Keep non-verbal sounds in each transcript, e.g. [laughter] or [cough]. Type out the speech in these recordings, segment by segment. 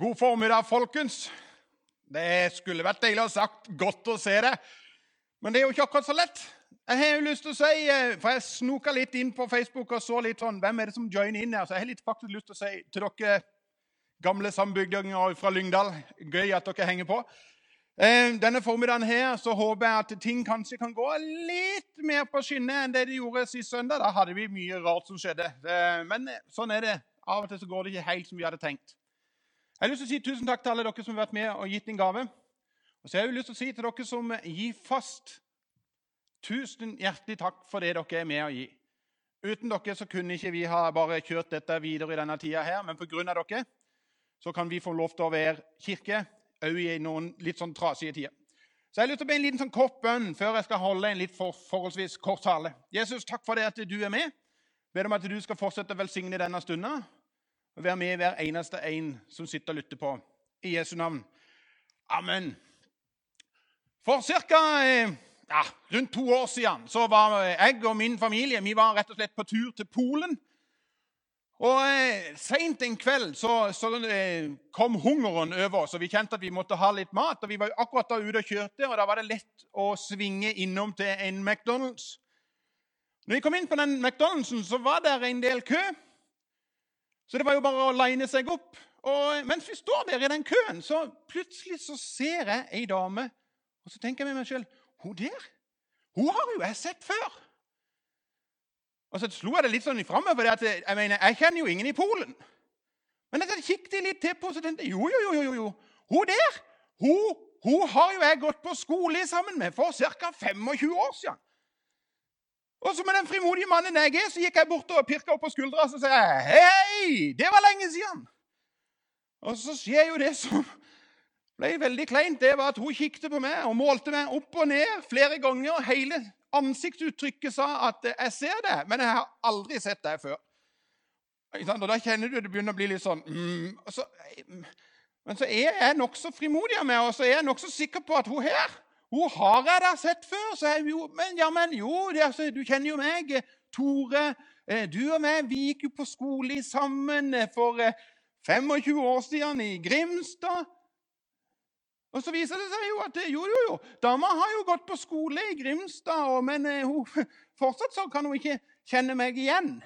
God formiddag, folkens. Det skulle vært deilig å ha sagt 'godt å se det', men det er jo ikke akkurat så lett. Jeg har jo lyst til å si, eh, for jeg snoka litt inn på Facebook og så litt sånn, hvem er det som joiner inn her. Så jeg har litt faktisk lyst til å si til dere gamle sambygdinger fra Lyngdal Gøy at dere henger på. Eh, denne formiddagen her så håper jeg at ting kanskje kan gå litt mer på skinner enn det de gjorde sist søndag. Da hadde vi mye rart som skjedde. Eh, men sånn er det. Av og til så går det ikke helt som vi hadde tenkt. Jeg har lyst til å si tusen takk til alle dere som har vært med og gitt en gave. Og så har jeg lyst til å si til dere som gir fast Tusen hjertelig takk for det dere er med å gi. Uten dere så kunne ikke vi ha bare kjørt dette videre i denne tida her, men pga. dere så kan vi få lov til å være kirke òg i noen litt sånn trasige tider. Så jeg har lyst til å be en liten sånn kort bønn før jeg skal holde en litt for, forholdsvis kort tale. Jesus, takk for det at du er med. Ber om at du skal fortsette å velsigne denne stunden og være med hver eneste en som sitter og lytter på. I Jesu navn. Amen. For ca. Ja, rundt to år siden så var jeg og min familie vi var rett og slett på tur til Polen. Og eh, Seint en kveld så, så eh, kom hungeren over oss, og vi kjente at vi måtte ha litt mat. og Vi var akkurat da ute og kjørte, og da var det lett å svinge innom til en McDonald's. Når vi kom inn på den McDonald'sen, så var det en del kø. Så det var jo bare å line seg opp. Og mens vi står der i den køen, så plutselig så ser jeg ei dame. Og så tenker jeg med meg sjøl Hun der, hun har jo jeg sett før. Og så slo jeg det litt sånn ifra meg, for jeg mener, jeg kjenner jo ingen i Polen. Men jeg kikket litt til på og så tenkte jeg, jo, jo, jo, jo, hun der hun, hun har jo jeg gått på skole sammen med for ca. 25 år siden. Og med den frimodige mannen jeg er, så gikk jeg bort og pirka opp på skuldra og så sa jeg, Hei! Det var lenge siden! Og så skjer jo det som ble veldig kleint. Det var at hun kikket på meg og målte meg opp og ned flere ganger. og Hele ansiktsuttrykket sa at 'jeg ser det, men jeg har aldri sett deg før'. Og Da kjenner du det begynner å bli litt sånn mm, så, Men så er jeg nokså frimodig av meg, og så er jeg nokså sikker på at hun her hun har jeg da sett før. Så jeg, jo, men, ja, jo, det, altså, du kjenner jo meg. Tore, eh, du og meg vi gikk jo på skole sammen eh, for 25 eh, år siden i Grimstad. Og Så viser det seg jo at jo, jo, jo, dama har jo gått på skole i Grimstad, men hun, [laughs] fortsatt så kan hun ikke kjenne meg igjen.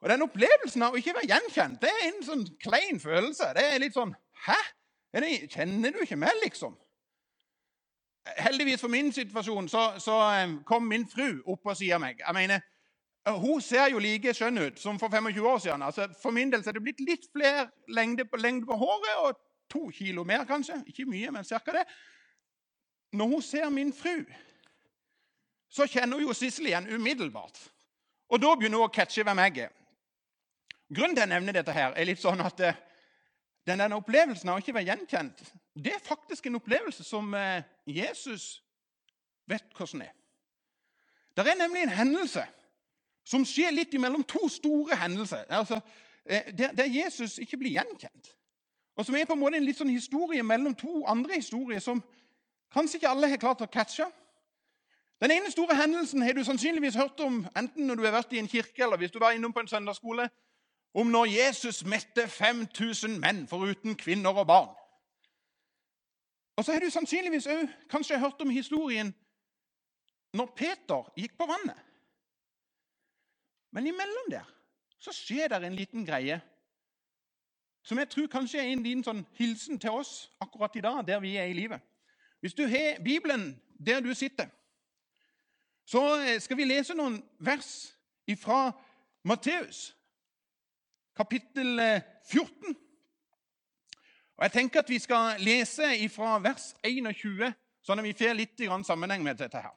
Og Den opplevelsen av å ikke være gjenkjent det er en sånn klein følelse. Det er litt sånn Hæ? Det, kjenner du ikke meg, liksom? Heldigvis for min situasjon så, så kom min fru opp på sida meg. Jeg mener, Hun ser jo like skjønn ut som for 25 år siden. Altså, for min del så er det blitt litt flere lengde på, lengde på håret og to kilo mer, kanskje. Ikke mye, men cirka det. Når hun ser min fru, så kjenner hun jo Sissel igjen umiddelbart. Og da begynner hun å catche hvem jeg er. Grunnen til at jeg nevner dette, her, er litt sånn at denne opplevelsen av å ikke være gjenkjent det er faktisk en opplevelse som eh, Jesus vet hvordan er. Det er nemlig en hendelse som skjer litt imellom to store hendelser. Altså, eh, der, Jesus ikke blir gjenkjent. Og som er på en måte en litt sånn historie mellom to andre historier som kanskje ikke alle har klart å catche. Den ene store hendelsen har du sannsynligvis hørt om enten når du har vært i en kirke eller hvis du var innom på en søndagsskole, om når Jesus mette 5000 menn foruten kvinner og barn. Og så har du sannsynligvis òg kanskje hørt om historien når Peter gikk på vannet. Men imellom der så skjer det en liten greie som jeg tror kanskje er en liten sånn hilsen til oss akkurat i dag, der vi er i livet. Hvis du har Bibelen der du sitter, så skal vi lese noen vers fra Matteus, kapittel 14. Og Jeg tenker at vi skal lese fra vers 21, sånn at vi får litt sammenheng med dette. her.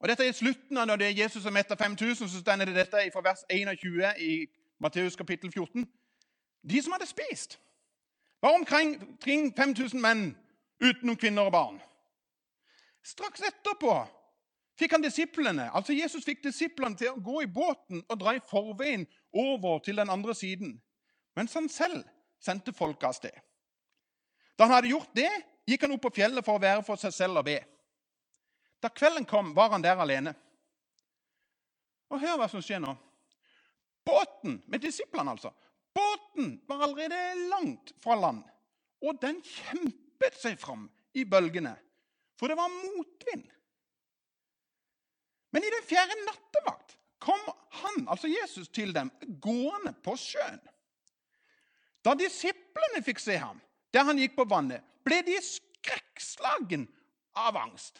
Og Dette er slutten av når det er Jesus som metter 5000. Så stender det dette fra vers 21 i Matteus kapittel 14. De som hadde spist, var omkring 5000 menn utenom kvinner og barn. Straks etterpå fikk han disiplene, altså Jesus fikk disiplene til å gå i båten og dra i forveien over til den andre siden, mens han selv sendte folket av sted. Da han hadde gjort det, gikk han opp på fjellet for å være for seg selv og be. Da kvelden kom, var han der alene. Og hør hva som skjer nå. båten med disiplene, altså. Båten var allerede langt fra land, og den kjempet seg fram i bølgene, for det var motvind. Men i den fjerde nattevakt kom han, altså Jesus, til dem gående på sjøen. Da disiplene fikk se ham der han gikk på vannet, ble de skrekkslagen av angst.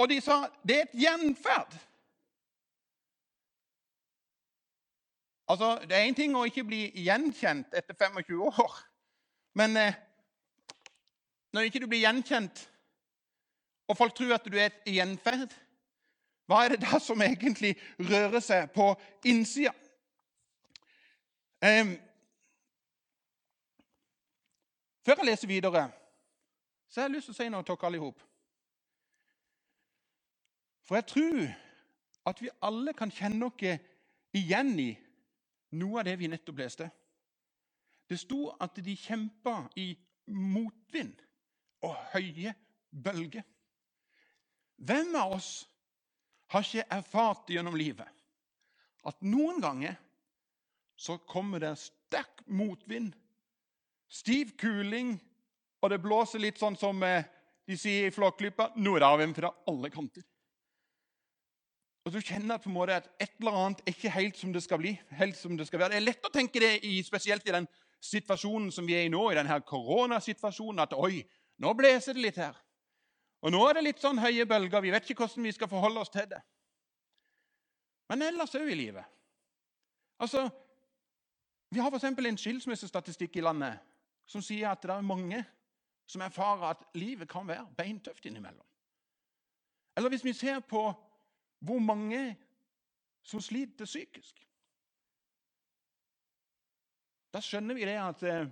Og de sa det er et gjenferd. Altså, Det er én ting å ikke bli gjenkjent etter 25 år, men eh, når ikke du blir gjenkjent, og folk tror at du er et gjenferd, hva er det da som egentlig rører seg på innsida? Um, før jeg leser videre, så har jeg lyst til å si noe til dere alle sammen. For jeg tror at vi alle kan kjenne oss igjen i noe av det vi nettopp leste. Det sto at de kjempa i motvind og høye bølger. Hvem av oss har ikke erfart gjennom livet at noen ganger så kommer det sterk motvind, stiv kuling, og det blåser litt sånn som eh, de sier i Flåklypa nordavind fra alle kanter. Og du kjenner på en måte at et eller annet er ikke helt som det skal bli. helt som Det skal være. Det er lett å tenke det i, spesielt i den situasjonen som vi er i nå, i denne koronasituasjonen, at oi, nå blåser det litt her. Og nå er det litt sånn høye bølger. Vi vet ikke hvordan vi skal forholde oss til det. Men ellers òg i livet. Altså, Vi har f.eks. en skilsmissestatistikk i landet som sier at det er mange som erfarer at livet kan være beintøft innimellom. Eller hvis vi ser på hvor mange som sliter psykisk. Da skjønner vi det at eh,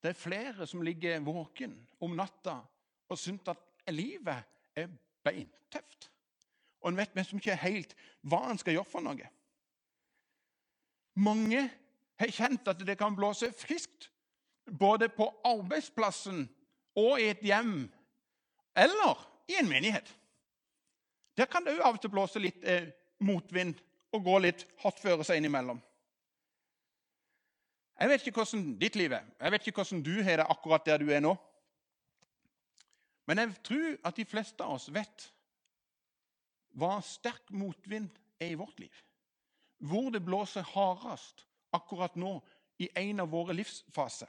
det er flere som ligger våken om natta og syntes at livet er beintøft. Og en vet liksom ikke helt hva en skal gjøre for noe. Mange har kjent at det kan blåse friskt både på arbeidsplassen og i et hjem eller i en menighet. Der kan det òg av og til blåse litt eh, motvind og gå litt hardtføre seg innimellom. Jeg vet ikke hvordan ditt liv er. Jeg vet ikke hvordan du har det akkurat der du er nå. Men jeg tror at de fleste av oss vet hva sterk motvind er i vårt liv. Hvor det blåser hardest akkurat nå i en av våre livsfaser.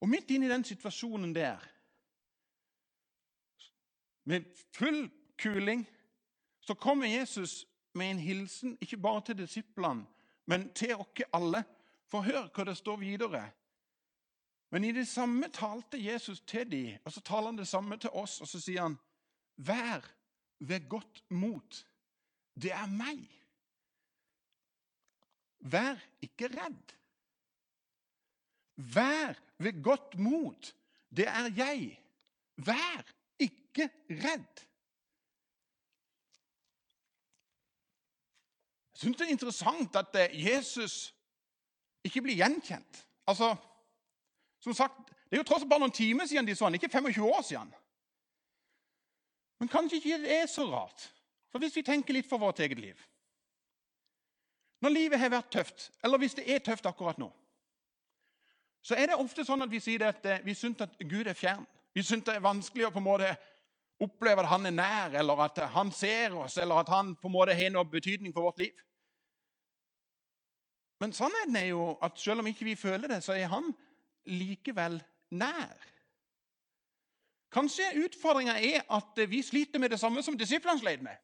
Og midt inne i den situasjonen der, med full kuling, så kommer Jesus med en hilsen ikke bare til disiplene, men til oss alle. For hør hva det står videre. Men i det samme talte Jesus til dem, og så taler han det samme til oss. Og så sier han, 'Vær ved godt mot. Det er meg.' Vær ikke redd. Vær ved godt mot. Det er jeg. Vær ikke redd. Jeg syns det er interessant at eh, Jesus ikke blir gjenkjent. Altså, som sagt, Det er jo tross alt bare noen timer siden de så han, ikke 25 år siden. Men kanskje ikke det er så rart. For hvis vi tenker litt for vårt eget liv Når livet har vært tøft, eller hvis det er tøft akkurat nå, så er det ofte sånn at vi sier at eh, vi syns at Gud er fjern. Vi syns det er vanskelig å på en måte oppleve at han er nær, eller at han ser oss, eller at han på en måte har noe betydning for vårt liv. Men sannheten er jo at selv om ikke vi føler det, så er han likevel nær. Kanskje utfordringa er at vi sliter med det samme som disiplene sleit med.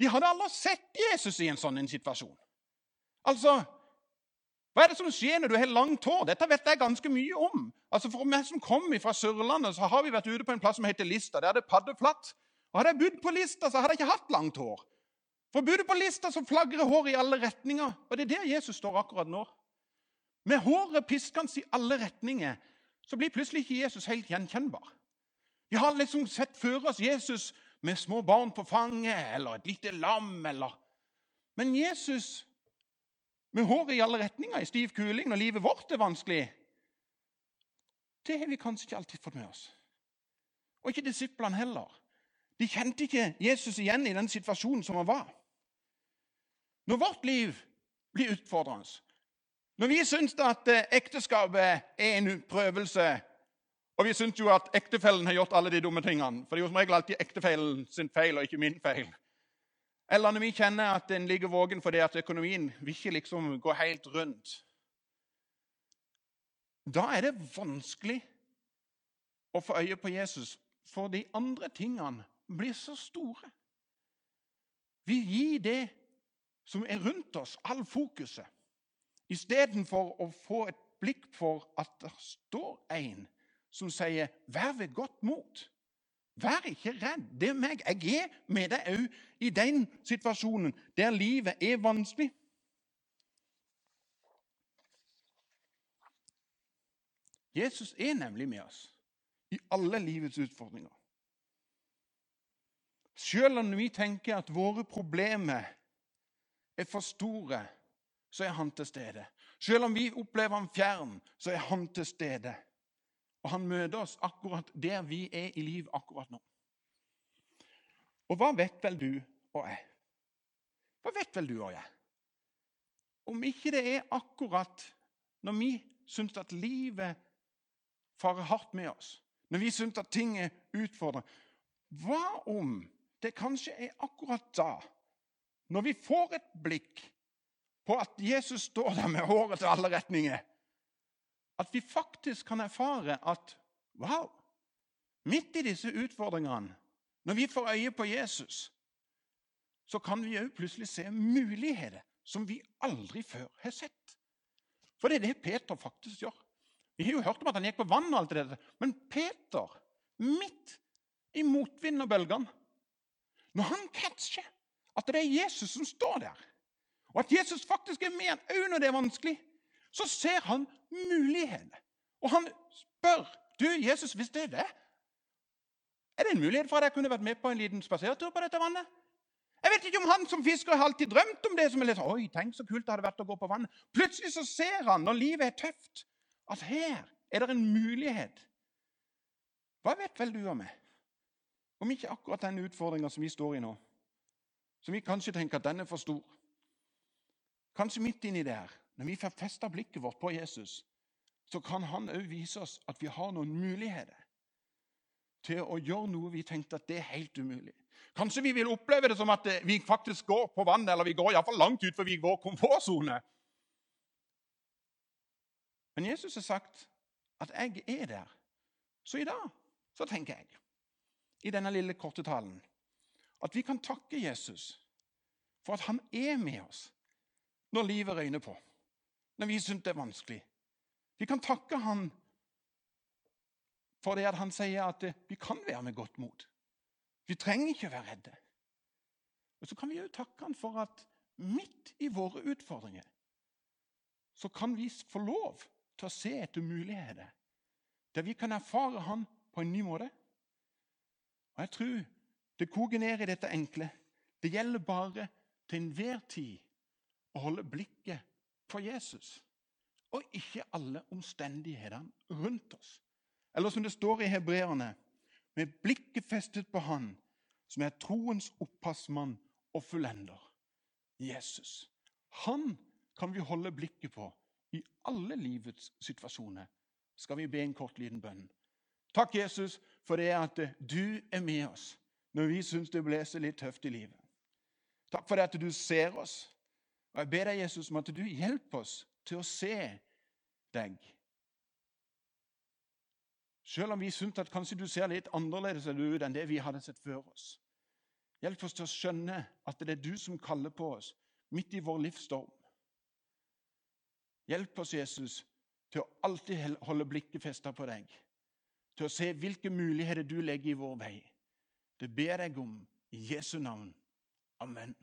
De hadde aldri sett Jesus i en sånn situasjon. Altså, Hva er det som skjer når du har langt hår? Dette vet jeg ganske mye om. Altså, For meg som kommer fra Sørlandet, så har vi vært ute på en plass som heter Lista. Der er det paddeflatt. Og Hadde jeg bodd på Lista, så hadde jeg ikke hatt langt hår. For bodde på lista så flagrer håret i alle retninger. Og det er der Jesus står akkurat nå. Med håret piskende i alle retninger så blir plutselig ikke Jesus helt gjenkjennbar. Vi har liksom sett før oss Jesus med små barn på fanget eller et lite lam. eller... Men Jesus med håret i alle retninger, i stiv kuling, når livet vårt er vanskelig Det har vi kanskje ikke alltid fått med oss. Og ikke disiplene heller. De kjente ikke Jesus igjen i den situasjonen som han var. Når vårt liv blir utfordrende, når vi syns at eh, ekteskapet er en prøvelse, og vi syns jo at ektefellen har gjort alle de dumme tingene, for det er jo som regel alltid ektefellen sin feil og ikke min feil. Eller når vi kjenner at en ligger våken fordi at økonomien vil ikke liksom gå helt rundt. Da er det vanskelig å få øye på Jesus, for de andre tingene blir så store. Vi gir det som er rundt oss, all fokuset, istedenfor å få et blikk for at det står en som sier 'vær ved godt mot'. Vær ikke redd. Det er meg. Jeg er med deg òg i den situasjonen der livet er vanskelig. Jesus er nemlig med oss i alle livets utfordringer. Selv om vi tenker at våre problemer er for store, så er han til stede. Selv om vi opplever ham fjern, så er han til stede. Og han møter oss akkurat der vi er i liv akkurat nå. Og hva vet vel du og jeg? Hva vet vel du og jeg? Om ikke det er akkurat når vi syns at livet farer hardt med oss, når vi syns at ting er utfordrende Hva om det kanskje er akkurat da, når vi får et blikk på at Jesus står der med håret til alle retninger, at vi faktisk kan erfare at wow, midt i disse utfordringene, når vi får øye på Jesus, så kan vi òg plutselig se muligheter som vi aldri før har sett. For det er det Peter faktisk gjør. Vi har jo hørt om at han gikk på vann, og alt det der, men Peter, midt i motvinden og bølgene, når han catcher at det er Jesus som står der, og at Jesus faktisk er med òg når det er vanskelig, så ser han mulighetene. Og han spør du, Jesus, hvis det er det, er det en mulighet for at jeg kunne vært med på en liten spasertur på dette vannet? Jeg vet ikke om han som fisker har alltid drømt om det. som er litt, Oi, tenk så kult det hadde vært å gå på vannet. Plutselig så ser han, når livet er tøft, at her er det en mulighet. Hva vet vel du om meg? Om ikke akkurat den utfordringa som vi står i nå, som vi kanskje tenker at den er for stor. Kanskje midt inni der, når vi får festa blikket vårt på Jesus, så kan han òg vise oss at vi har noen muligheter til å gjøre noe vi tenkte at det er helt umulig. Kanskje vi vil oppleve det som at vi faktisk går på vannet, eller vi går iallfall langt utenfor vår komfortsone. Men Jesus har sagt at 'jeg er der'. Så i dag så tenker jeg i denne lille korte talen. At vi kan takke Jesus for at han er med oss når livet røyner på, når vi syns det er vanskelig. Vi kan takke han for det at han sier at vi kan være med godt mot. Vi trenger ikke å være redde. Og Så kan vi òg takke han for at midt i våre utfordringer så kan vi få lov til å se etter muligheter der vi kan erfare han på en ny måte. Og Jeg tror det koker ned i dette enkle. Det gjelder bare til enhver tid å holde blikket på Jesus og ikke alle omstendighetene rundt oss. Eller som det står i hebreerne, med blikket festet på Han som er troens opphavsmann og fullender, Jesus. Han kan vi holde blikket på i alle livets situasjoner. Skal vi be en kort liten bønn? Takk, Jesus, for det at du er med oss når vi syns det blåser litt tøft i livet. Takk for det at du ser oss. Og Jeg ber deg, Jesus, om at du hjelper oss til å se deg. Selv om vi syns at kanskje du ser litt annerledes ut enn det vi hadde sett før oss. Hjelp oss til å skjønne at det er du som kaller på oss midt i vår livsstorm. Hjelp oss, Jesus, til å alltid holde blikket festa på deg til å se hvilke muligheter du legger i vår vei. Det ber jeg om i Jesu navn. Amen.